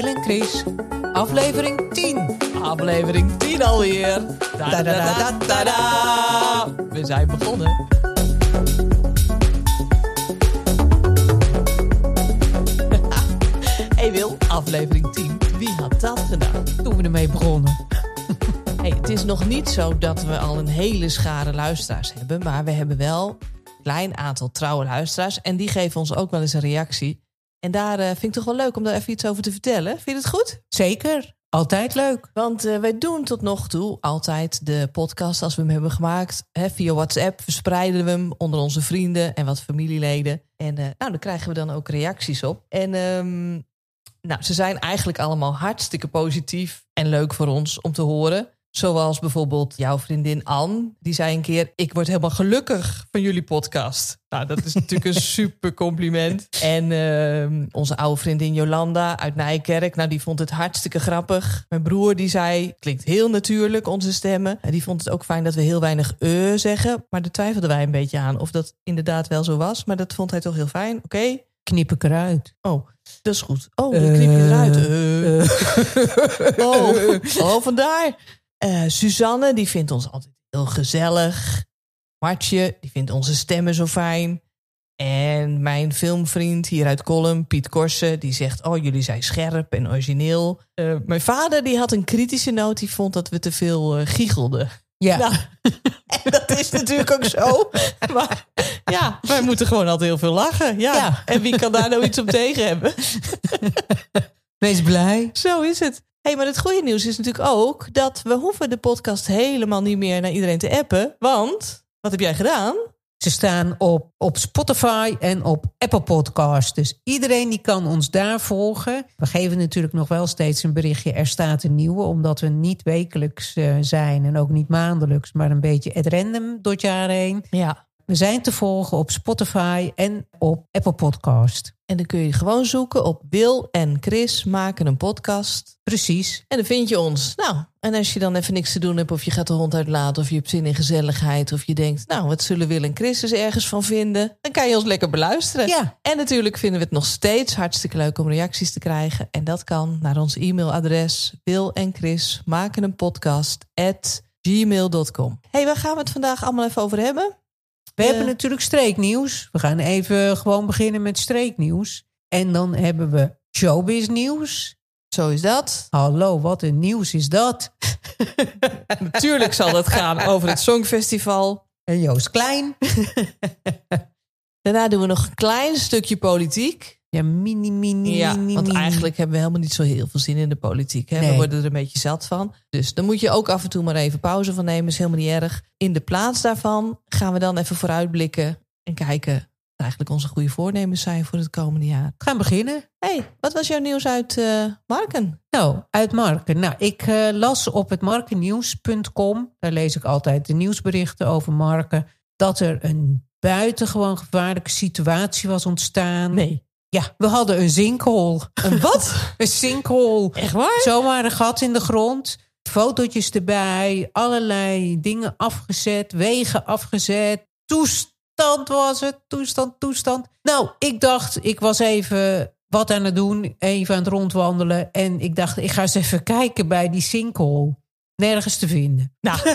Wil en Chris, aflevering 10. Aflevering 10 alweer. Da, da, da, da. We zijn begonnen. hey Wil, aflevering 10. Wie had dat gedaan? Toen we ermee begonnen. Hey, het is nog niet zo dat we al een hele schare luisteraars hebben. Maar we hebben wel een klein aantal trouwe luisteraars. En die geven ons ook wel eens een reactie. En daar eh, vind ik toch wel leuk om daar even iets over te vertellen. Vind je het goed? Zeker, altijd leuk. Want eh, wij doen tot nog toe altijd de podcast als we hem hebben gemaakt. Hè, via WhatsApp verspreiden we hem onder onze vrienden en wat familieleden. En eh, nou, daar krijgen we dan ook reacties op. En ehm, nou, ze zijn eigenlijk allemaal hartstikke positief en leuk voor ons om te horen. Zoals bijvoorbeeld jouw vriendin Anne. Die zei een keer, ik word helemaal gelukkig van jullie podcast. Nou, dat is natuurlijk een super compliment. En ehm, onze oude vriendin Jolanda uit Nijkerk. Nou, die vond het hartstikke grappig. Mijn broer die zei, klinkt heel natuurlijk onze stemmen. En die vond het ook fijn dat we heel weinig eh zeggen. Maar daar twijfelden wij een beetje aan of dat inderdaad wel zo was. Maar dat vond hij toch heel fijn. Oké, Knip ik eruit. Oh, dat is goed. Oh, dan knip je eruit. Eh. Oh, oh, vandaar. Eh, Suzanne, die vindt ons altijd heel gezellig. Martje, die vindt onze stemmen zo fijn. En mijn filmvriend hier uit Colum, Piet Korsen, die zegt... oh, jullie zijn scherp en origineel. Eh, mijn vader, die had een kritische noot. Die vond dat we te veel eh, giechelden. Ja, Nou, en dat is natuurlijk ook zo. Maar ja, wij moeten gewoon altijd heel veel lachen. Ja. Ja. En wie kan daar nou iets op tegen hebben? wees blij. Zo is het. Hey, maar het goede nieuws is natuurlijk ook dat we hoeven de podcast helemaal niet meer naar iedereen te appen. Want, wat heb jij gedaan? Ze staan op, op Spotify en op Apple Podcasts. Dus iedereen die kan ons daar volgen. We geven natuurlijk nog wel steeds een berichtje. Er staat een nieuwe, omdat we niet wekelijks eh, zijn en ook niet maandelijks, maar een beetje at random door het jaar heen. Ja. We zijn te volgen op Spotify en op Apple Podcast. En dan kun je gewoon zoeken op Wil en Chris maken een podcast. Precies. En dan vind je ons. Nou, en als je dan even niks te doen hebt, of je gaat de hond uitlaten, of je hebt zin in gezelligheid, of je denkt, nou, wat zullen Wil en Chris dus ergens van vinden? Dan kan je ons lekker beluisteren. Ja. En natuurlijk vinden we het nog steeds hartstikke leuk om reacties te krijgen. En dat kan naar ons e-mailadres Wil en Chris maken een podcast at gmail.com. hey, waar gaan we het vandaag allemaal even over hebben? We hebben natuurlijk streeknieuws. We gaan even gewoon beginnen met streeknieuws. En dan hebben we showbiz nieuws. Zo is dat. Hallo, wat een nieuws is dat? Natuurlijk zal het gaan over het Songfestival. En Joost Klein. Daarna doen we nog een klein stukje politiek. Ja, mini, mini, Ja, mini, want mini. eigenlijk hebben we helemaal niet zo heel veel zin in de politiek. Hè? We worden er een beetje zat van. Dus dan moet je ook af en toe maar even pauze van nemen. Is helemaal niet erg. In de plaats daarvan gaan we dan even vooruitblikken en kijken wat eigenlijk onze goede voornemens zijn voor het komende jaar. We gaan beginnen. hey, wat was jouw nieuws uit eh, Marken? Nou, uit Marken. Nou, ik eh, las op het markennieuws.com. Daar lees ik altijd de nieuwsberichten over Marken. Dat er een buitengewoon gevaarlijke situatie was ontstaan. Nee. Ja, we hadden een zinkhol. Een wat? Een zinkhol. Echt waar? Zomaar een gat in de grond. Fotootjes erbij. Allerlei dingen afgezet. Wegen afgezet. Toestand was het. Toestand, toestand. Nou, ik dacht, ik was even wat aan het doen. Even aan het rondwandelen. En ik dacht, ik ga eens even kijken bij die sinkhole. Nergens te vinden. Nou.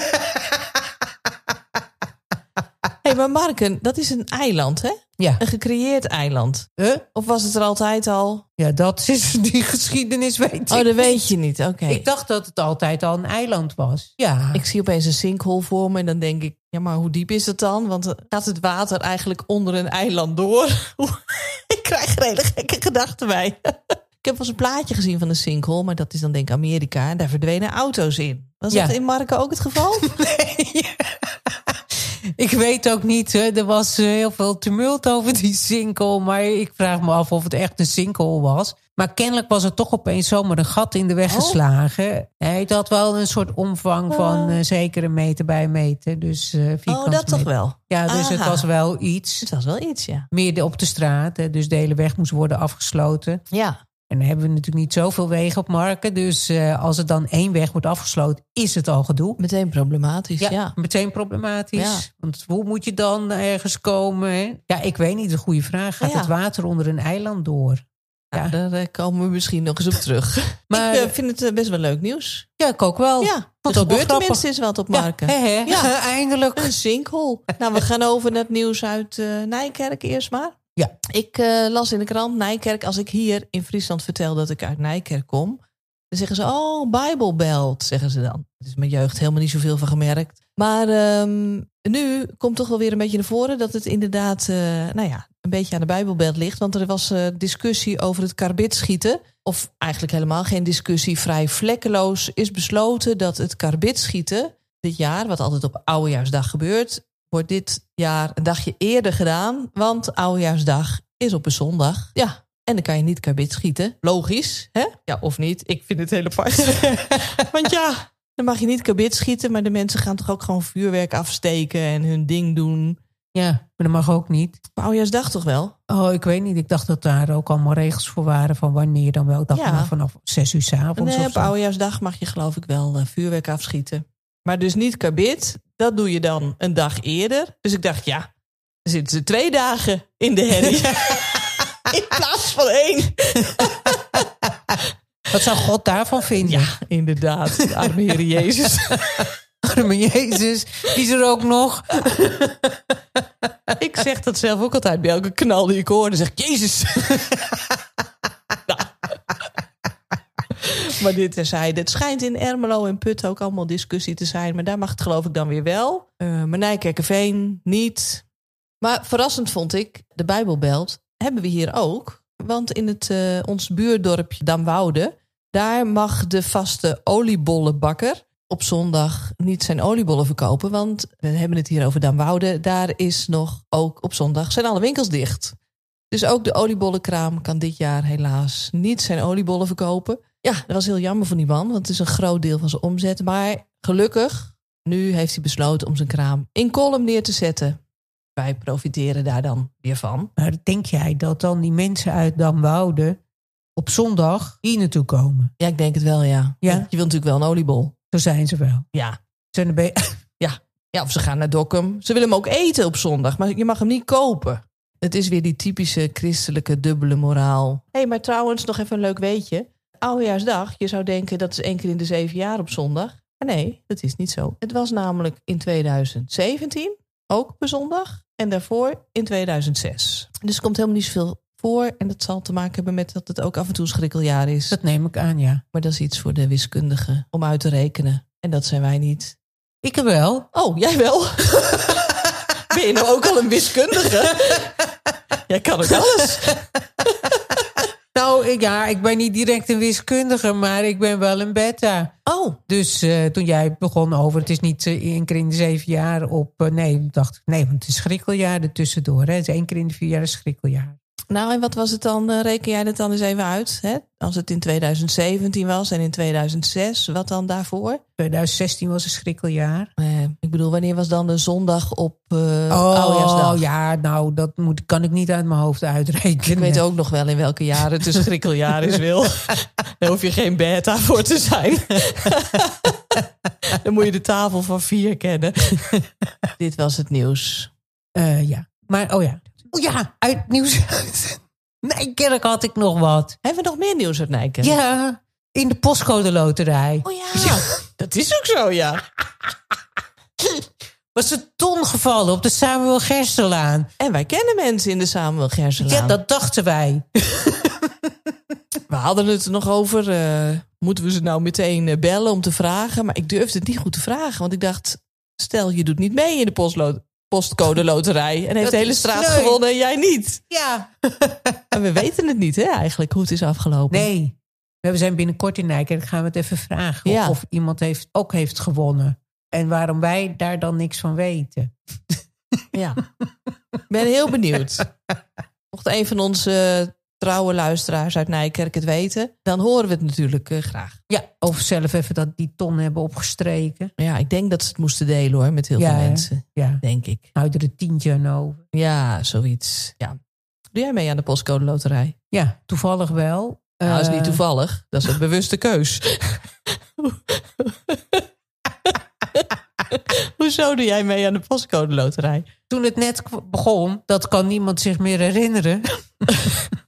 hey, maar Marken, dat is een eiland, hè? Ja. Een gecreëerd eiland. Huh? Of was het er altijd al? Ja, dat is die geschiedenis weet ik Oh, dat weet je niet. Oké. Ik dacht dat het altijd al een eiland was. Ja. Ik zie opeens een sinkhole voor me en dan denk ik, ja, maar hoe diep is het dan? Want dan gaat het water eigenlijk onder een eiland door? ik krijg er hele gekke gedachten bij. ik heb wel eens een plaatje gezien van een sinkhole, maar dat is dan denk ik Amerika. En daar verdwenen auto's in. Was Ja. dat in Marken ook het geval? Ik weet ook niet, hè. er was eh, heel veel tumult over die sinkhole. Maar ik vraag me af of het echt een sinkhole was. Maar kennelijk was er toch opeens zomaar een gat in de weg Oh. geslagen. Het had wel een soort omvang van eh, zeker een meter bij een meter. Dus, eh oh, dat toch wel. Ja, dus het was wel iets. Het was wel iets, ja. Midden op de straat. Hè, dus de hele weg moest worden afgesloten. Ja, En dan hebben we natuurlijk niet zoveel wegen op Marken. Dus eh, als er dan één weg wordt afgesloten, is het al gedoe. meteen problematisch, ja. Ja, meteen problematisch. Ja. Want hoe moet je dan ergens komen? Ja, ik weet niet. Een goede vraag. Gaat Ja. het water onder een eiland door? Nou, daar eh, komen we misschien nog eens op terug. Maar- ik eh, vind het best wel leuk nieuws. Ja, ik ook wel. ja, vond er gebeurt tenminste eens wat op Ja, Marken. Ja. eindelijk. Een sinkhole. nou, we gaan over naar het nieuws uit Nijkerk eerst maar. Ja. Ik eh, las in de krant Nijkerk. Als ik hier in Friesland vertel dat ik uit Nijkerk kom... dan zeggen ze, oh, Bijbelbelt, zeggen ze dan. Het is mijn jeugd helemaal niet zoveel van gemerkt. Maar ehm, nu komt toch wel weer een beetje naar voren... dat het inderdaad, eh, nou ja, een beetje aan de Bijbelbelt ligt. Want er was eh, discussie over het karbitschieten. Of eigenlijk helemaal geen discussie. Vrij vlekkeloos is besloten dat het karbitschieten dit jaar... wat altijd op Oudejaarsdag gebeurt wordt dit jaar een dagje eerder gedaan. Want Oudejaarsdag is op een zondag. Ja, en dan kan je niet karbit schieten. Logisch, hè? Ja, of niet? Ik vind het heel apart. want ja, dan mag je niet karbit schieten... maar de mensen gaan toch ook gewoon vuurwerk afsteken... en hun ding doen. Ja, maar dat mag ook niet. Oudejaarsdag toch wel? Oh, ik weet niet. Ik dacht dat daar ook allemaal regels voor waren van wanneer dan wel. Ik dacht Ja. vanaf zes uur 's avonds Nee, op. Oudejaarsdag mag je geloof ik wel eh, vuurwerk afschieten. Maar dus niet karbit. Dat doe je dan een dag eerder. Dus ik dacht, ja, dan zitten ze twee dagen in de herrie. in plaats van één. Wat zou God daarvan vinden? Ja, inderdaad. De arme Heer Jezus. Arme Jezus, die is er ook nog. ik zeg dat zelf ook altijd bij elke knal die ik hoor. Dan zeg ik, Jezus. Nou. Maar dit terzijde. Het schijnt in Ermelo en Put ook allemaal discussie te zijn. Maar daar mag het geloof ik dan weer wel. Uh, maar Nijkerkerveen niet. Maar verrassend vond ik, de Bijbelbelt hebben we hier ook. Want in het, uh, ons buurdorpje Damwoude... daar mag de vaste oliebollenbakker op zondag niet zijn oliebollen verkopen. Want we hebben het hier over Damwoude. Daar is nog ook op zondag zijn alle winkels dicht. Dus ook de oliebollenkraam kan dit jaar helaas niet zijn oliebollen verkopen. Ja, dat was heel jammer voor die man, want het is een groot deel van zijn omzet. Maar gelukkig, nu heeft hij besloten om zijn kraam in Kolm neer te zetten. Wij profiteren daar dan weer van. Maar denk jij dat dan die mensen uit Damwoude op zondag hier naartoe komen? Ja, ik denk het wel, ja. Ja? Je wil natuurlijk wel een oliebol. Zo zijn ze wel. Ja. Zijn er bij... ja. ja, of ze gaan naar Dokkum. Ze willen hem ook eten op zondag, maar je mag hem niet kopen. Het is weer die typische christelijke dubbele moraal. Hé, hey, maar trouwens, nog even een leuk weetje. Oudejaarsdag, je zou denken dat is één keer in de zeven jaar op zondag. Maar nee, dat is niet zo. Het was namelijk in 2017 ook op een zondag. En daarvoor in 2006. Dus er komt helemaal niet zoveel voor. En dat zal te maken hebben met dat het ook af en toe een schrikkeljaar is. Dat neem ik aan, ja. Maar dat is iets voor de wiskundigen om uit te rekenen. En dat zijn wij niet. Ik wel. Oh, jij wel? ben je nou ook al een wiskundige? jij kan ook alles. Nou ja, ik ben niet direct een wiskundige, maar ik ben wel een beta. Oh. Dus uh, toen jij begon over, het is niet uh, één keer in de zeven jaar op... Uh, nee, dacht ik, nee, want het is schrikkeljaar ertussendoor. Hè? Het is één keer in de vier jaar een schrikkeljaar. Nou, en wat was het dan? Uh, reken jij het dan eens even uit? Hè? Als het in 2017 was en in 2006, wat dan daarvoor? 2016 was een schrikkeljaar. Uh, ik bedoel, wanneer was dan de zondag op uh, oh, ja, nou, dat moet, kan ik niet uit mijn hoofd uitrekenen. Ik weet ook nog wel in welke jaren het een schrikkeljaar is, Wil. Daar hoef je geen beta voor te zijn. dan moet je de tafel van vier kennen. Dit was het nieuws. Uh, ja, maar oh ja. Oh ja, uit nieuws. Nijkerk had ik nog wat. Hebben we nog meer nieuws uit Nijkerk? Ja, in de postcode loterij. Oh ja, ja. dat is ook zo, ja. Was een ton gevallen op de Samuel Gerstelaan. En wij kennen mensen in de Samuel Gerstelaan. Ja, dat dachten wij. we hadden het er nog over. Uh, moeten we ze nou meteen uh, bellen om te vragen? Maar ik durfde het niet goed te vragen. Want ik dacht, stel je doet niet mee in de postlood postcode loterij. En heeft de hele straat leuk. gewonnen en jij niet. Ja. en we weten het niet, hè, eigenlijk, hoe het is afgelopen. Nee. We zijn binnenkort in Nijkerk. Gaan we het even vragen. Ja. Of, of, iemand heeft, ook heeft gewonnen. En waarom wij daar dan niks van weten. Ja. Ik ben heel benieuwd. Mocht een van onze trouwe luisteraars uit Nijkerk het weten, dan horen we het natuurlijk uh, graag. Ja, of zelf even dat die ton hebben opgestreken. Ja, ik denk dat ze het moesten delen hoor, met heel ja, veel mensen. Ja, denk ik. Er een tientje aan over. Ja, zoiets. Ja. Doe jij mee aan de postcode loterij? Ja, toevallig wel. Nou, dat is niet toevallig. Dat is een bewuste keus. Hoezo doe jij mee aan de postcode loterij? Toen het net begon, dat kan niemand zich meer herinneren.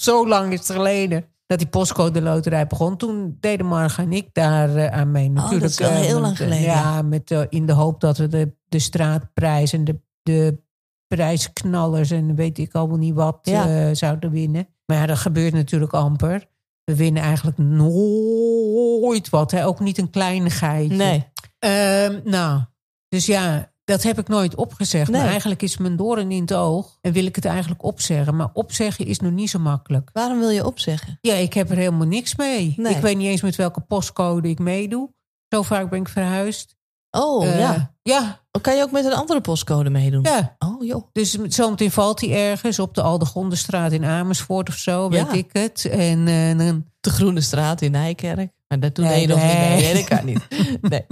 Zo lang is het geleden dat die postcode loterij begon. Toen deden Marga en ik daar uh, aan mee. Natuurlijk, dat is wel uh, heel met, lang geleden. Ja, met, uh, in de hoop dat we de, de straatprijs en de, de prijsknallers en weet ik allemaal niet wat Ja. zouden winnen. Maar ja, dat gebeurt natuurlijk amper. We winnen eigenlijk nooit wat. Hè? Ook niet een kleinigheidje. Nee. Ehm, nou, dus ja, dat heb ik nooit opgezegd. Nee. Maar eigenlijk is mijn doorn in het oog. En wil ik het eigenlijk opzeggen. Maar opzeggen is nog niet zo makkelijk. Waarom wil je opzeggen? Ja, ik heb er helemaal niks mee. Nee. Ik weet niet eens met welke postcode ik meedoe. Zo vaak ben ik verhuisd. Oh, Eh, ja. Ja, Kan je ook met een andere postcode meedoen? ja. Oh, joh. Dus zometeen valt hij ergens op de Aldegondenstraat in Amersfoort of zo, weet Ja. ik het. En eh, De Groene Straat in Nijkerk. Maar dat toen Nee, je nog niet mee. Nee, dat kan niet. Nee.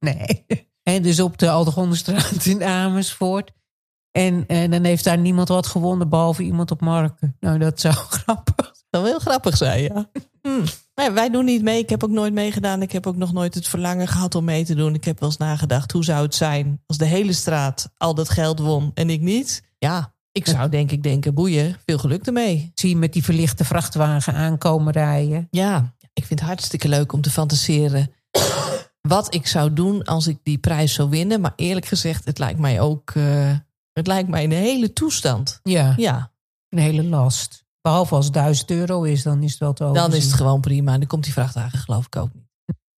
Nee. En dus op de Aldegondenstraat in Amersfoort. En, en dan heeft daar niemand wat gewonnen, behalve iemand op Marken. Nou, dat zou grappig Dat zou heel grappig zijn, ja. Hm. Nee, wij doen niet mee. Ik heb ook nooit meegedaan. Ik heb ook nog nooit het verlangen gehad om mee te doen. Ik heb wel eens nagedacht, hoe zou het zijn als de hele straat al dat geld won en ik niet? Ja, ik zou denk ik denken, boeien, veel geluk ermee. Zie je met die verlichte vrachtwagen aankomen rijden. Ja, ik vind het hartstikke leuk om te fantaseren wat ik zou doen als ik die prijs zou winnen. Maar eerlijk gezegd, het lijkt mij ook, eh, het lijkt mij een hele toestand. Ja, Ja, een hele last. Behalve als het 1000 euro is, dan is het wel te dan is het gewoon prima. Dan komt die vrachtwagen geloof ik ook niet.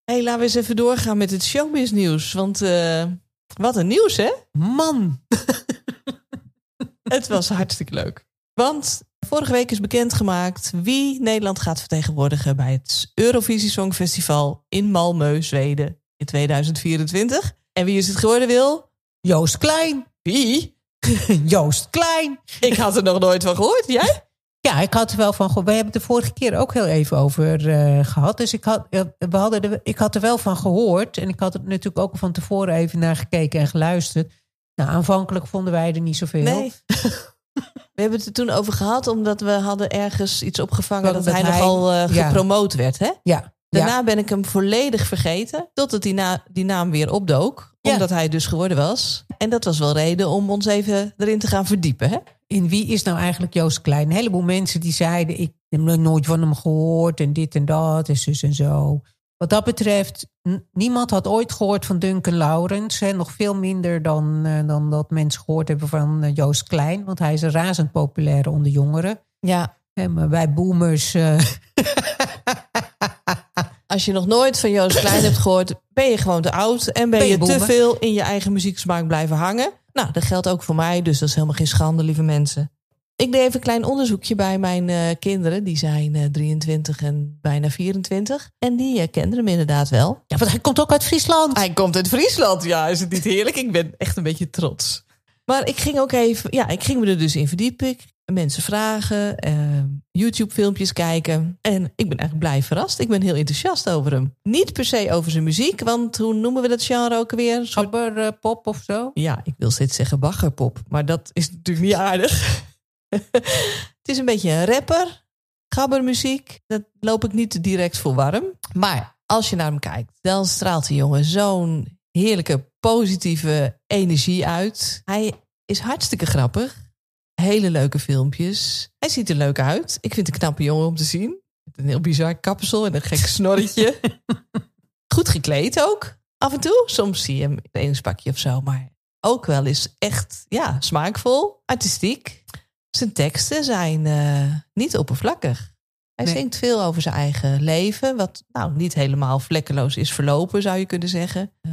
Hé, hey, laten we eens even doorgaan met het showbiz nieuws. Want eh, wat een nieuws, hè? Man, Het was hartstikke leuk. Want vorige week is bekendgemaakt wie Nederland gaat vertegenwoordigen bij het Eurovisie Songfestival in Malmö, Zweden in 2024. En wie is het geworden, Wil? Joost Klein. Wie? Joost Klein. Ik had er nog nooit van gehoord. Jij? Ja, ik had er wel van gehoord. We hebben het de vorige keer ook heel even over eh, gehad. Dus ik had, eh, we hadden er, ik had er wel van gehoord. En ik had er natuurlijk ook van tevoren even naar gekeken en geluisterd. Nou, aanvankelijk vonden wij er niet zoveel. Nee. We hebben het er toen over gehad, omdat we hadden ergens iets opgevangen Dat dat, hij, hij- nogal eh, ja. gepromoot werd. Hè? Ja, Daarna ja, ben ik hem volledig vergeten, totdat die, na, die naam weer opdook. Ja. Omdat hij dus geworden was. En dat was wel reden om ons even erin te gaan verdiepen. Hè? in wie is nou eigenlijk Joost Klein? Een heleboel mensen die zeiden... ik heb nooit van hem gehoord en dit en dat en zus en zo. Wat dat betreft, niemand had ooit gehoord van Duncan Laurens. Hè, nog veel minder dan, eh, dan dat mensen gehoord hebben van eh, Joost Klein. Want hij is razend populair onder jongeren. Ja. Hè, maar wij boomers... eh, Als je nog nooit van Joost Klein hebt gehoord, ben je gewoon te oud. En ben, Ben je je te veel in je eigen muzieksmaak blijven hangen. Nou, dat geldt ook voor mij, dus dat is helemaal geen schande, lieve mensen. Ik deed even een klein onderzoekje bij mijn eh, kinderen. Die zijn eh, 23 en bijna 24. En die eh, kenden hem inderdaad wel. ja, want hij komt ook uit Friesland. Hij komt uit Friesland. Ja, is het niet heerlijk? Ik ben echt een beetje trots. Maar ik ging ook even, ja, ik ging me er dus in verdiepen. Ik- Mensen vragen, eh, YouTube-filmpjes kijken. En ik ben eigenlijk blij verrast. Ik ben heel enthousiast over hem. Niet per se over zijn muziek, want hoe noemen we dat genre ook weer? Een soort- eh, pop of zo. Ja, ik wil steeds zeggen baggerpop, maar dat is natuurlijk niet aardig. het is een beetje een rapper, gabbermuziek. Dat loop ik niet direct voor warm. Maar als je naar hem kijkt, dan straalt die jongen zo'n heerlijke, positieve energie uit. Hij is hartstikke grappig. Hele leuke filmpjes. Hij ziet er leuk uit. Ik vind het een knappe jongen om te zien. Met een heel bizar kapsel en een gek snorretje. Goed gekleed ook. Af en toe. Soms zie je hem in een trainingspakje of zo. Maar ook wel eens echt ja, smaakvol. Artistiek. Zijn teksten zijn eh, niet oppervlakkig. Hij Nee. zingt veel over zijn eigen leven. Wat nou niet helemaal vlekkeloos is verlopen, zou je kunnen zeggen. Eh,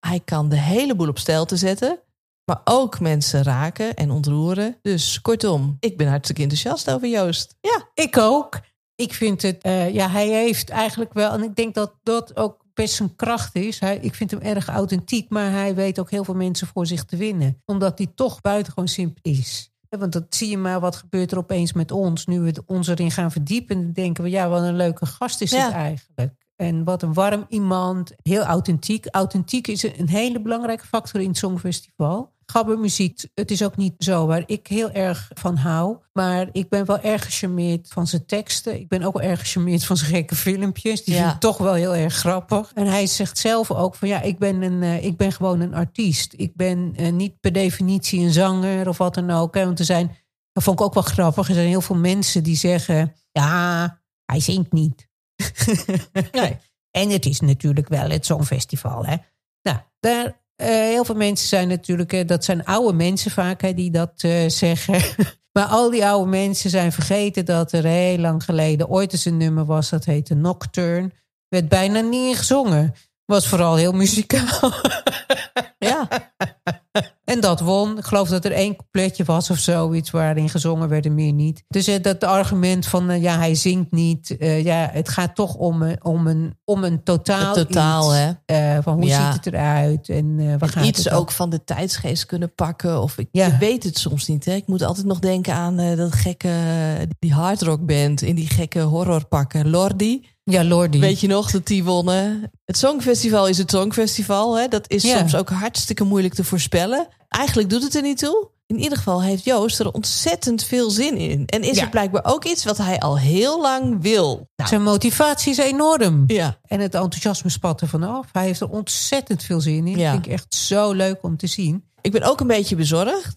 hij kan de hele boel op stijl te zetten. Maar ook mensen raken en ontroeren. Dus kortom, ik ben hartstikke enthousiast over Joost. Ja, Ik ook. Ik vind het, eh, ja, hij heeft eigenlijk wel, en ik denk dat dat ook best zijn kracht is. Hij, ik vind hem erg authentiek, maar hij weet ook heel veel mensen voor zich te winnen. Omdat hij toch buitengewoon simpel is. Want dat zie je maar, wat gebeurt er opeens met ons? Nu we ons erin gaan verdiepen, denken we, ja, wat een leuke gast is Ja. het eigenlijk. En wat een warm iemand, heel authentiek. Authentiek is een hele belangrijke factor in het Songfestival. Gabbermuziek, het is ook niet zo waar ik heel erg van hou. Maar ik ben wel erg gecharmeerd van zijn teksten. Ik ben ook wel erg gecharmeerd van zijn gekke filmpjes. Die Ja. vind ik toch wel heel erg grappig. En hij zegt zelf ook van ja, ik ben, een, eh, ik ben gewoon een artiest. Ik ben eh, niet per definitie een zanger of wat dan ook. Hè. Want er zijn Dat vond ik ook wel grappig. Er zijn heel veel mensen die zeggen: ja, hij zingt niet. Nee. En het is natuurlijk wel het Songfestival. Hè? Nou, daar, heel veel mensen zijn natuurlijk, eh, dat zijn oude mensen vaak die dat eh, zeggen. maar al die oude mensen zijn vergeten dat er heel lang geleden ooit eens een nummer was dat heette Nocturne. Werd bijna niet gezongen. Was vooral heel muzikaal. Dat won. Ik geloof dat er één coupletje was of zoiets waarin gezongen werd en meer niet. Dus eh, dat argument van eh, ja, hij zingt niet. eh, ja, het gaat toch om, een- om, een, om een totaal. Het totaal, iets, hè? van hoe Ja. ziet het eruit en waar gaat iets het ook van de tijdsgeest kunnen pakken. Of ik, Ja. ik weet het soms niet. Hè. Ik moet altijd nog denken aan eh, dat gekke, die hardrockband in die gekke horrorpakken. Lordi, Ja, Lordi. weet je nog dat die wonnen? Het Songfestival is het Songfestival. Hè. Dat is Ja. soms ook hartstikke moeilijk te voorspellen. Eigenlijk doet het er niet toe. In ieder geval heeft Joost er ontzettend veel zin in. En is Ja. het blijkbaar ook iets wat hij al heel lang wil. Nou, Zijn motivatie is enorm. ja. En het enthousiasme spat er vanaf. Hij heeft er ontzettend veel zin in. Ja. Dat vind ik echt zo leuk om te zien. Ik ben ook een beetje bezorgd.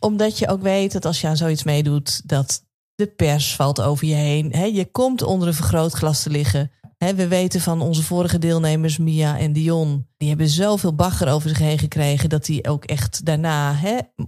Omdat je ook weet dat als je aan zoiets meedoet, dat de pers valt over je heen. Je komt onder een vergrootglas te liggen. We weten van onze vorige deelnemers, Mia en Dion. Die hebben zoveel bagger over zich heen gekregen. dat die ook echt daarna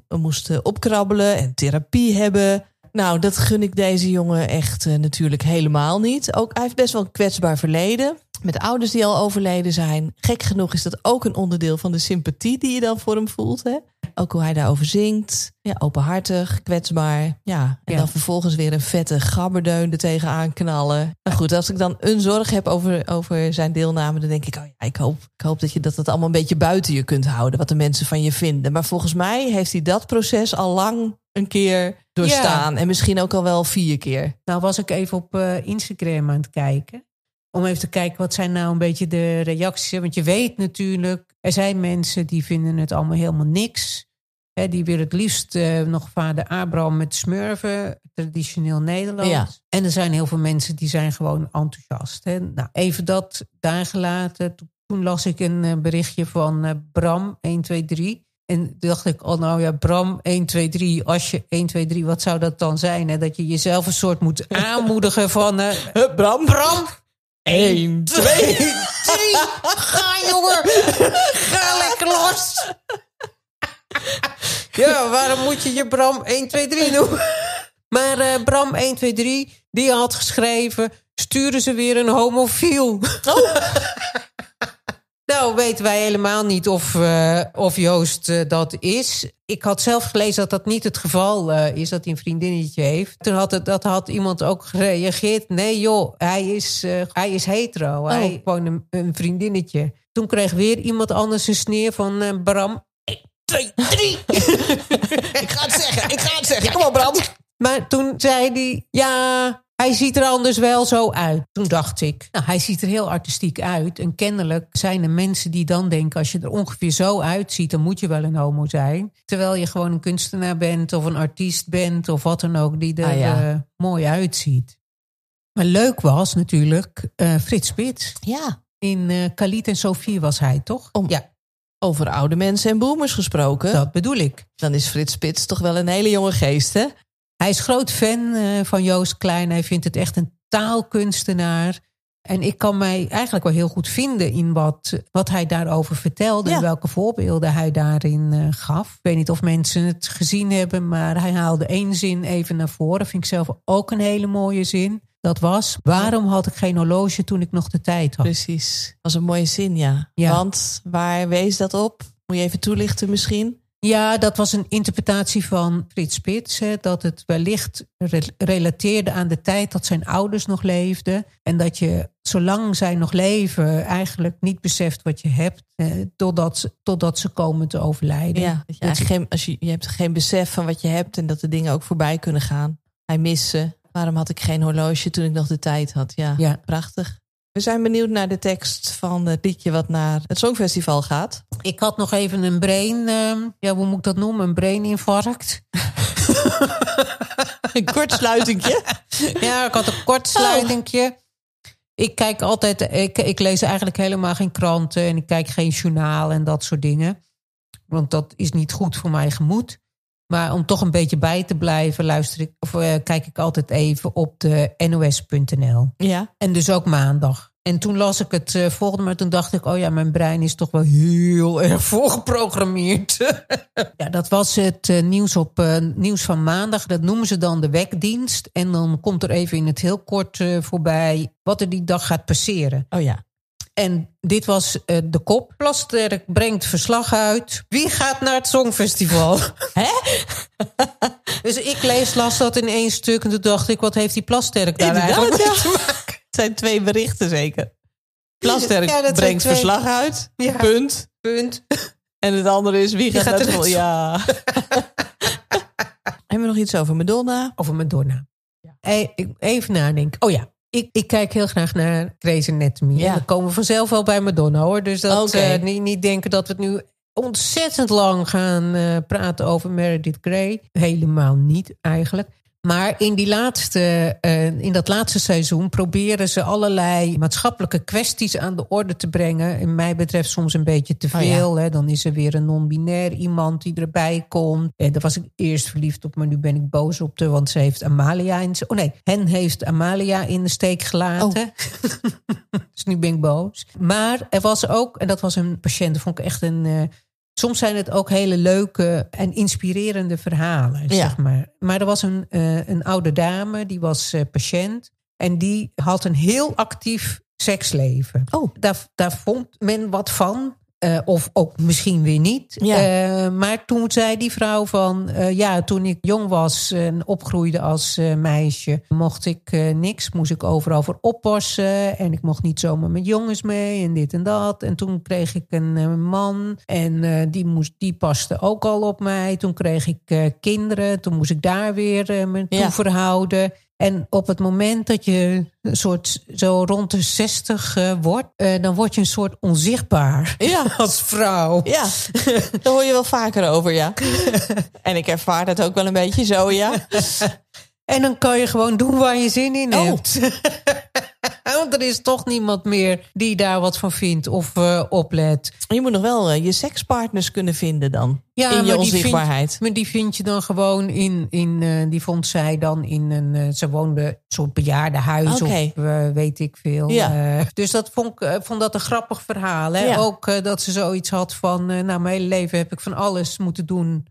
moesten opkrabbelen en therapie hebben. Nou, dat gun ik deze jongen echt eh, natuurlijk helemaal niet. Ook, hij heeft best wel een kwetsbaar verleden. Met ouders die al overleden zijn. Gek genoeg is dat ook een onderdeel van de sympathie die je dan voor hem voelt. Hè? Ook hoe hij daarover zingt. Ja, openhartig, kwetsbaar. Ja, en Ja. dan vervolgens weer een vette gabberdeun er tegenaan knallen. Nou goed, als ik dan een zorg heb over, over zijn deelname... dan denk ik, oh ja, ik hoop, ik hoop dat je dat, dat allemaal een beetje buiten je kunt houden. Wat de mensen van je vinden. Maar volgens mij heeft hij dat proces al lang een keer doorstaan. En misschien ook al wel vier keer. Nou was ik even op eh, Instagram aan het kijken. Om even te kijken wat zijn nou een beetje de reacties. Want je weet natuurlijk, er zijn mensen die vinden het allemaal helemaal niks. Hè, die willen het liefst eh, nog vader Abraham met smurven, traditioneel Nederlands. Ja. En er zijn heel veel mensen die zijn gewoon enthousiast. Hè. Nou, even dat daar gelaten. Toen, las ik een eh, berichtje van eh, Bram 123. En toen dacht ik, oh nou ja, Bram 123, als je 123, wat zou dat dan zijn? Hè? Dat je jezelf een soort moet aanmoedigen van... Bram? Bram, 1, 2, 3, ga jongen, ga lekker los. Ja, waarom moet je je Bram 123 noemen? Maar eh, Bram 123, die had geschreven... sturen ze weer een homofiel. Nou, weten wij helemaal niet of, eh, of Joost eh, dat is. Ik had zelf gelezen dat dat niet het geval eh, is, dat hij een vriendinnetje heeft. Toen had, het, dat had iemand ook gereageerd. Nee joh, hij is, hij is hetero. Hij heeft gewoon een, een vriendinnetje. Toen kreeg weer iemand anders een sneer van Bram. 1, 2, 3. Ik ga het zeggen, ik ga het zeggen. Kom op, Bram. Maar toen zei hij, ja, hij ziet er anders wel zo uit. Toen dacht ik, nou, hij ziet er heel artistiek uit. En kennelijk zijn er mensen die dan denken... als je er ongeveer zo uitziet, dan moet je wel een homo zijn. Terwijl je gewoon een kunstenaar bent of een artiest bent... of wat dan ook, die er Ah, ja. eh, mooi uitziet. Maar leuk was natuurlijk eh, Frits Spits. Ja, In eh Khalid en Sofie was hij, toch? Om- Ja, over oude mensen en boomers gesproken. dat bedoel ik. Dan is Frits Spits toch wel een hele jonge geest, hè? Hij is groot fan eh, van Joost Klein. Hij vindt het echt een taalkunstenaar. En ik kan mij eigenlijk wel heel goed vinden in wat, wat hij daarover vertelde. Ja. En welke voorbeelden hij daarin eh, gaf. Ik weet niet of mensen het gezien hebben, maar hij haalde één zin even naar voren. Vind ik zelf ook een hele mooie zin. Dat was, waarom had ik geen horloge toen ik nog de tijd had? Precies. was een mooie zin, ja. Ja. Want waar wees dat op? Moet je even toelichten misschien? Ja, dat was een interpretatie van Frits Spits. Hè, dat het wellicht re- relateerde aan de tijd dat zijn ouders nog leefden. En dat je, zolang zij nog leven, eigenlijk niet beseft wat je hebt. Totdat, ze- totdat ze komen te overlijden. Ja, dat je, geen, als je, je hebt geen besef van wat je hebt en dat de dingen ook voorbij kunnen gaan. Hij mist ze. Waarom had ik geen horloge toen ik nog de tijd had? Ja, Ja. prachtig. We zijn benieuwd naar de tekst van het liedje wat naar het Songfestival gaat. Ik had nog even een brain, eh, ja, hoe moet ik dat noemen? Een braininfarct. Een kortsluitingje. Ja, ik had een kortsluitingje. Ik kijk altijd, ik, ik lees eigenlijk helemaal geen kranten en ik kijk geen journaal en dat soort dingen. Want dat is niet goed voor mijn gemoed. Maar om toch een beetje bij te blijven, luister ik, of, eh, kijk ik altijd even op de nos.nl. Ja. En dus ook maandag. En toen las ik het eh, volgende, maar toen dacht ik: oh ja, mijn brein is toch wel heel erg voorgeprogrammeerd. ja, dat was het eh, nieuws op nieuws van maandag. Dat noemen ze dan de wekdienst. En dan komt er even in het heel kort voorbij wat er die dag gaat passeren. Oh ja. En dit was eh, de kop. Plasterk brengt verslag uit. Wie gaat naar het Songfestival? Hè? dus ik lees, las dat in één stuk. En toen dacht ik, wat heeft die Plasterk daar eigenlijk ja. te maken? Het zijn twee berichten zeker. Plasterk Ja, brengt twee. verslag uit. Ja. Punt. Punt. En het andere is wie gaat, gaat naar? Ja. Hebben we nog iets over Madonna? Over Madonna. E- ik- Even nadenken. Oh ja, ik, ik kijk heel graag naar Grey's Anatomy. Ja. En dan komen we vanzelf wel bij Madonna hoor. Dus dat eh, niet, niet denken dat we het nu ontzettend lang gaan eh, praten over Meredith Grey. Helemaal niet eigenlijk. Maar in, die laatste, eh, in dat laatste seizoen proberen ze allerlei maatschappelijke kwesties aan de orde te brengen. In mij betreft soms een beetje te Oh ja. veel. hè. Dan is er weer een non-binair iemand die erbij komt. En daar was ik eerst verliefd op, maar nu ben ik boos op de. Want ze heeft Amalia in. Oh nee, hen heeft Amalia in de steek gelaten. dus nu ben ik boos. Maar er was ook, en dat was een patiënt, dat vond ik echt een. eh, soms zijn het ook hele leuke en inspirerende verhalen, Ja. zeg maar. Maar er was een, eh, een oude dame, die was eh, patiënt. En die had een heel actief seksleven. Oh. Daar, daar vond men wat van. Eh, of ook misschien weer niet. Ja. Eh, maar toen zei die vrouw van... eh, ja, toen ik jong was en opgroeide als meisje... mocht ik niks, moest ik overal voor oppassen. En ik mocht niet zomaar met jongens mee en dit en dat. En toen kreeg ik een man en die, moest, die paste ook al op mij. Toen kreeg ik kinderen, toen moest ik daar weer me toe Ja. verhouden. En op het moment dat je een soort zo rond de 60 eh, wordt, eh, dan word je een soort onzichtbaar Ja. als vrouw. Ja, daar hoor je wel vaker over, ja. En ik ervaar dat ook wel een beetje zo, ja. En dan kan je gewoon doen waar je zin in Oh. Want er is toch niemand meer die daar wat van vindt of eh, oplet. Je moet nog wel eh, je sekspartners kunnen vinden dan. Ja, in maar je die onzichtbaarheid. Vind, maar die vind je dan gewoon in, in eh, die vond zij dan in een, ze woonde een soort bejaardenhuis Oké. of weet ik veel. Ja. Dus dat vond ik vond dat een grappig verhaal. Hè? Ja. Ook dat ze zoiets had van, nou mijn hele leven heb ik van alles moeten doen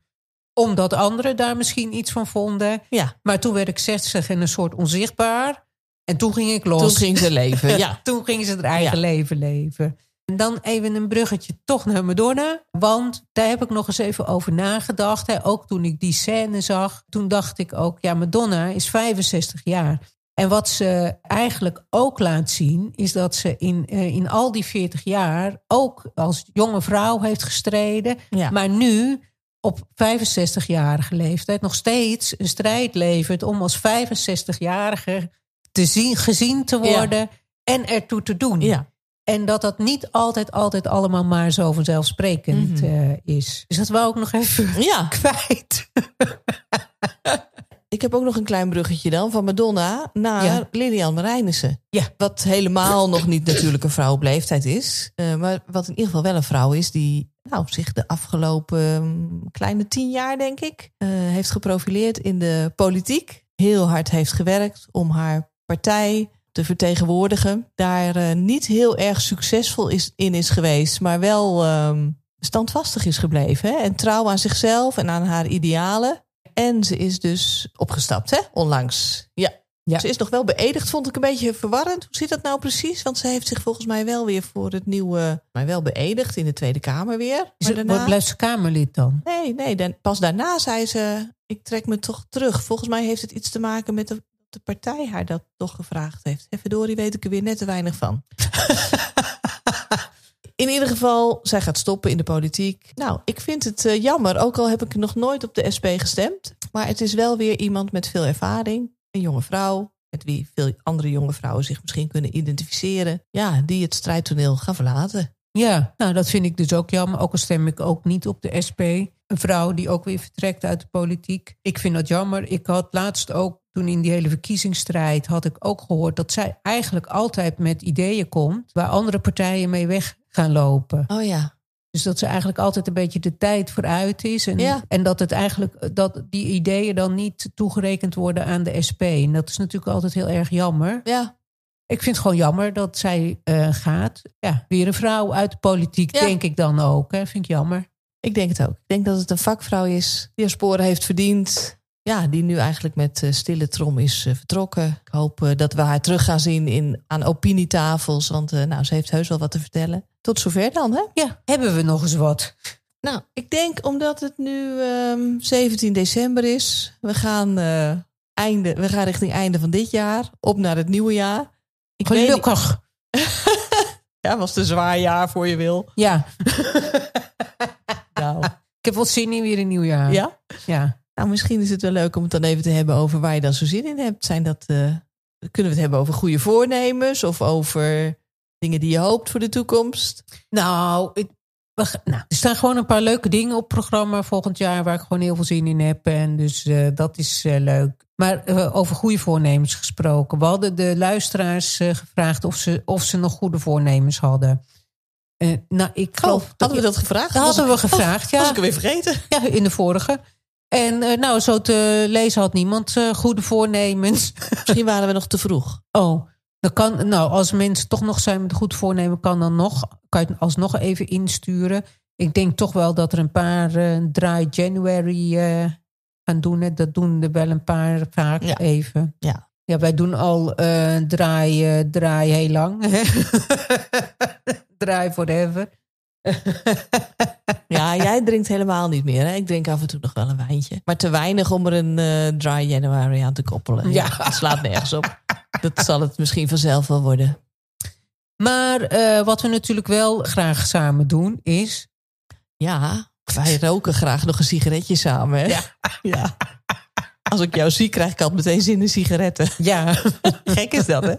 omdat anderen daar misschien iets van vonden. Ja, Maar toen werd ik 60 en een soort onzichtbaar. En toen ging ik los. toen ging ze leven, ja. toen ging ze het eigen Ja. leven leven. En dan even een bruggetje toch naar Madonna. Want daar heb ik nog eens even over nagedacht. Hè. Ook toen ik die scène zag. Toen dacht ik ook, ja, Madonna is 65 jaar. En wat ze eigenlijk ook laat zien... is dat ze in, eh, in al die 40 jaar... ook als jonge vrouw heeft gestreden. Ja. Maar nu op 65-jarige leeftijd nog steeds een strijd levert... om als 65-jarige te zien, gezien te Ja. worden en ertoe te doen. Ja. En dat dat niet altijd, altijd allemaal maar zo vanzelfsprekend eh, is. Dus dat wou ik nog even ja, kwijt. ik heb ook nog een klein bruggetje dan van Madonna naar Ja. Lilian Marijnissen. Ja. Wat helemaal nog niet natuurlijk een vrouw op leeftijd is. eh, maar wat in ieder geval wel een vrouw is die nou, zich de afgelopen mm, kleine tien jaar, denk ik, eh, heeft geprofileerd in de politiek. Heel hard heeft gewerkt om haar partij te vertegenwoordigen. Daar eh, niet heel erg succesvol is, in is geweest, maar wel ehm, standvastig is gebleven. Hè? En trouw aan zichzelf en aan haar idealen. En ze is dus opgestapt, hè? onlangs. Ja. Ja. Ze is nog wel beëdigd, vond ik een beetje verwarrend. Hoe zit dat nou precies? Want ze heeft zich volgens mij wel weer voor het nieuwe... maar wel beëdigd in de Tweede Kamer weer. Is Maar het, daarna- blijft ze Kamerlid dan? Nee, nee. Dan, pas daarna zei ze: Ik trek me toch terug. Volgens mij heeft het iets te maken met de, de partij haar dat toch gevraagd heeft. En verdorie weet ik er weer net te weinig van. In ieder geval, zij gaat stoppen in de politiek. Nou, ik vind het eh, jammer. Ook al heb ik nog nooit op de SP gestemd. Maar het is wel weer iemand met veel ervaring. Een jonge vrouw. Met wie veel andere jonge vrouwen zich misschien kunnen identificeren. Ja, die het strijdtoneel gaan verlaten. Ja, nou dat vind ik dus ook jammer. Ook al stem ik ook niet op de SP. Een vrouw die ook weer vertrekt uit de politiek. Ik vind dat jammer. Ik had laatst ook, toen in die hele verkiezingsstrijd... had ik ook gehoord dat zij eigenlijk altijd met ideeën komt... waar andere partijen mee weg gaan lopen. Oh ja. Dus dat ze eigenlijk altijd een beetje de tijd vooruit is. En, Ja. en dat het eigenlijk dat die ideeën dan niet toegerekend worden aan de SP. En dat is natuurlijk altijd heel erg jammer. Ja, Ik vind het gewoon jammer dat zij eh, gaat. Ja, weer een vrouw uit de politiek, Ja. denk ik dan ook. Hè. Vind ik jammer. ik denk het ook. Ik denk dat het een vakvrouw is die haar sporen heeft verdiend. Ja, die nu eigenlijk met eh, stille trom is eh, vertrokken. Ik hoop eh, dat we haar terug gaan zien in, aan opinietafels. Want nou, ze heeft heus wel wat te vertellen. Tot zover dan, hè? Ja, hebben we nog eens wat. Nou, ik denk omdat het nu ehm, 17 december is. We gaan, einde, we gaan richting einde van dit jaar. Op naar het nieuwe jaar. Ik weet Gelukkig. Ja, was het een zwaar jaar voor je wil. Ja, Nou, ik heb wel zin in weer een nieuw jaar. ja? ja. Nou, misschien is het wel leuk om het dan even te hebben over waar je dan zo zin in hebt. Zijn dat, eh, kunnen we het hebben over goede voornemens of over dingen die je hoopt voor de toekomst? Nou, ik, we nou, er staan gewoon een paar leuke dingen op programma volgend jaar waar ik gewoon heel veel zin in heb. En dus eh, dat is eh, leuk. Maar over goede voornemens gesproken. We hadden de luisteraars gevraagd of ze, of ze nog goede voornemens hadden. Nou, ik geloof Oh, hadden we dat gevraagd? Dat hadden we gevraagd, ja. Was ik alweer vergeten? Ja, in de vorige. En eh, nou, zo te lezen had niemand eh, goede voornemens. Misschien waren we nog te vroeg. Oh, dan kan, nou, als mensen toch nog zijn met goed voornemen, kan dan nog, kan je het alsnog even insturen. Ik denk toch wel dat er een paar eh dry January gaan doen. Hè. Dat doen er wel een paar vaak Ja. even. Ja. Ja, wij doen al draai, draai heel lang. draai forever. Ja, jij drinkt helemaal niet meer. Hè? Ik drink af en toe nog wel een wijntje. Maar te weinig om er een eh, dry January aan te koppelen. Ja. Het slaat nergens op. Dat zal het misschien vanzelf wel worden. Maar eh, wat we natuurlijk wel graag samen doen is... Ja, wij roken graag nog een sigaretje samen. Hè? Ja. ja. Als ik jou zie, krijg ik altijd meteen zin in sigaretten. Ja, Gek is dat, hè?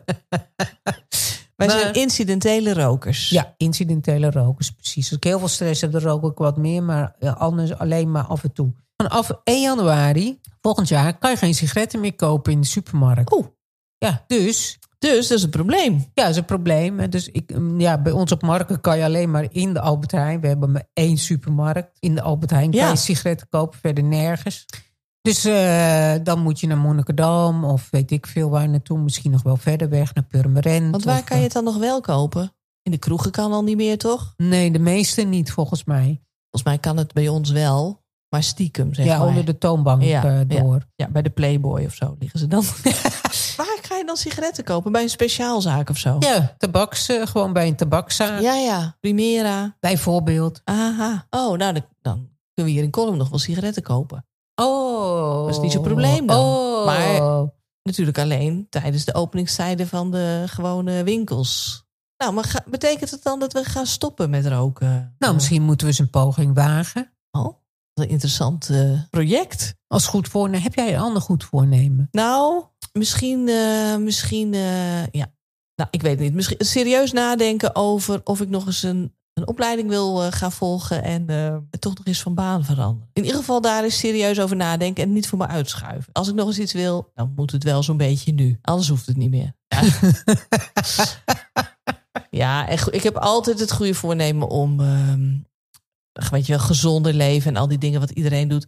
Wij Maar- zijn incidentele rokers. Ja, incidentele rokers, precies. Als ik heel veel stress heb, dan rook ik wat meer. Maar anders alleen maar af en toe. Vanaf 1 januari volgend jaar kan je geen sigaretten meer kopen in de supermarkt. Oeh. Ja, dus Dus dat is een probleem. ja, dat is een probleem. Dus ik, mm, ja, bij ons op marken kan je alleen maar in de Albert Heijn. We hebben maar één supermarkt. In de Albert Heijn kan Ja. je sigaretten kopen, verder nergens. Dus eh, dan moet je naar Monnikendam of weet ik veel waar naartoe. Misschien nog wel verder weg naar Purmerend. Want waar of, kan je het dan nog wel kopen? In de kroegen kan al niet meer, toch? eh, Nee, de meeste niet volgens mij. Volgens mij kan het bij ons wel. Maar stiekem, zeg ja, maar. onder de toonbank Ja, eh, door. Ja, bij de Playboy of zo liggen ze dan. Waar ga je dan sigaretten kopen? Bij een speciaalzaak of zo? Ja, tabaks, eh, gewoon bij een tabakszaak. ja. ja. Primera. Bijvoorbeeld. Aha. Oh, nou, dan, dan kunnen we hier in Kolm nog wel sigaretten kopen. Oh. Dat is niet zo'n probleem dan. Oh. Maar- Natuurlijk alleen tijdens de openingstijden van de gewone winkels. Nou, maar ga- betekent het dan dat we gaan stoppen met roken? Nou, misschien moeten we eens een poging wagen. Oh, wat een interessant eh, project. Als goed voornemen. Heb jij een ander goed voornemen? Nou, misschien, eh, misschien, eh, ja. Nou, ik weet het niet. Misschien serieus nadenken over of ik nog eens een, een opleiding wil eh, gaan volgen en eh, toch nog eens van baan veranderen. In ieder geval daar eens serieus over nadenken en niet voor me uitschuiven. Als ik nog eens iets wil, dan moet het wel zo'n beetje nu. Anders hoeft het niet meer. Ja, ja ik heb altijd het goede voornemen om, ehm, weet je wel, gezonder leven en al die dingen wat iedereen doet.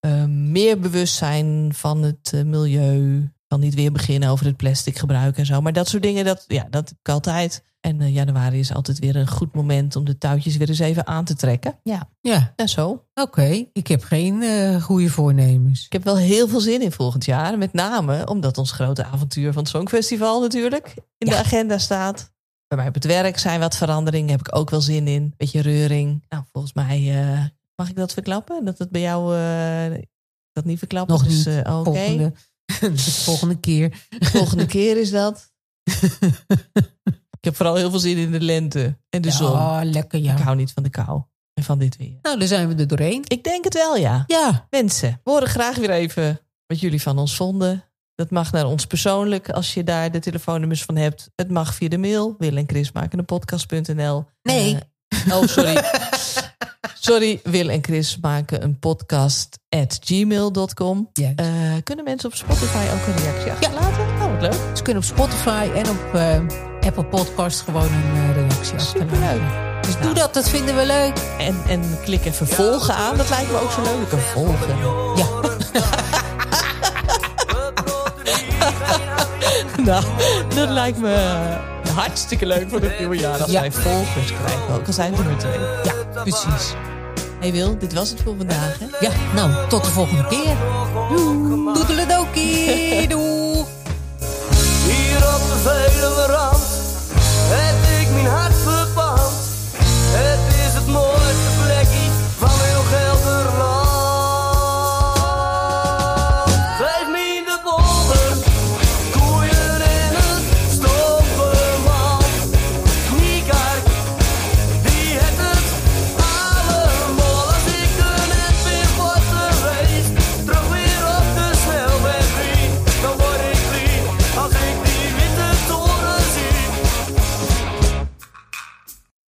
Eh, meer bewustzijn van het eh, milieu. Van niet weer beginnen over het plastic gebruik en zo. Maar dat soort dingen, dat, ja, dat heb ik altijd. En eh, januari is altijd weer een goed moment om de touwtjes weer eens even aan te trekken. Ja, Ja, en zo. oké. Ik heb geen eh, goede voornemens. Ik heb wel heel veel zin in volgend jaar. Met name omdat ons grote avontuur van het Songfestival natuurlijk in de agenda staat. Bij mij op het werk zijn wat veranderingen. Heb ik ook wel zin in. Beetje reuring. Nou, volgens mij eh, mag ik dat verklappen. Dat het bij jou eh, dat niet verklappen. Nog dus, niet. eh, Oké. Volgende, de volgende keer. Volgende keer is dat. ik heb vooral heel veel zin in de lente en de zon. Ja, lekker Ik ja. hou niet van de kou en van dit weer. Nou, dan zijn we er doorheen. Ik denk het wel, ja. Ja, Mensen, we horen graag weer even wat jullie van ons vonden. Dat mag naar ons persoonlijk, als je daar de telefoonnummers van hebt. Het mag via de mail, Wil en Chris maken een podcast.nl. Nee. Eh, oh, sorry. sorry, Wil en Chris maken een podcast at gmail.com. Eh, kunnen mensen op Spotify ook een reactie achterlaten? Nou, wat leuk. Ze kunnen op Spotify en op eh, Apple Podcast gewoon een eh, reactie achterlaten. Superleuk. Dus doe dat, dat vinden we leuk. En, en klik even volgen aan. Dat lijkt me ook zo leuk. Een volgen. Ja. nou, dat lijkt me hartstikke leuk voor het nieuwe jaar. Als Ja. wij volgers krijgen. Ook al zijn er twee. Ja, precies. Hey Wil, dit was het voor vandaag. Hè? Ja, nou, tot de volgende keer. Doei. Hier op de Veluwe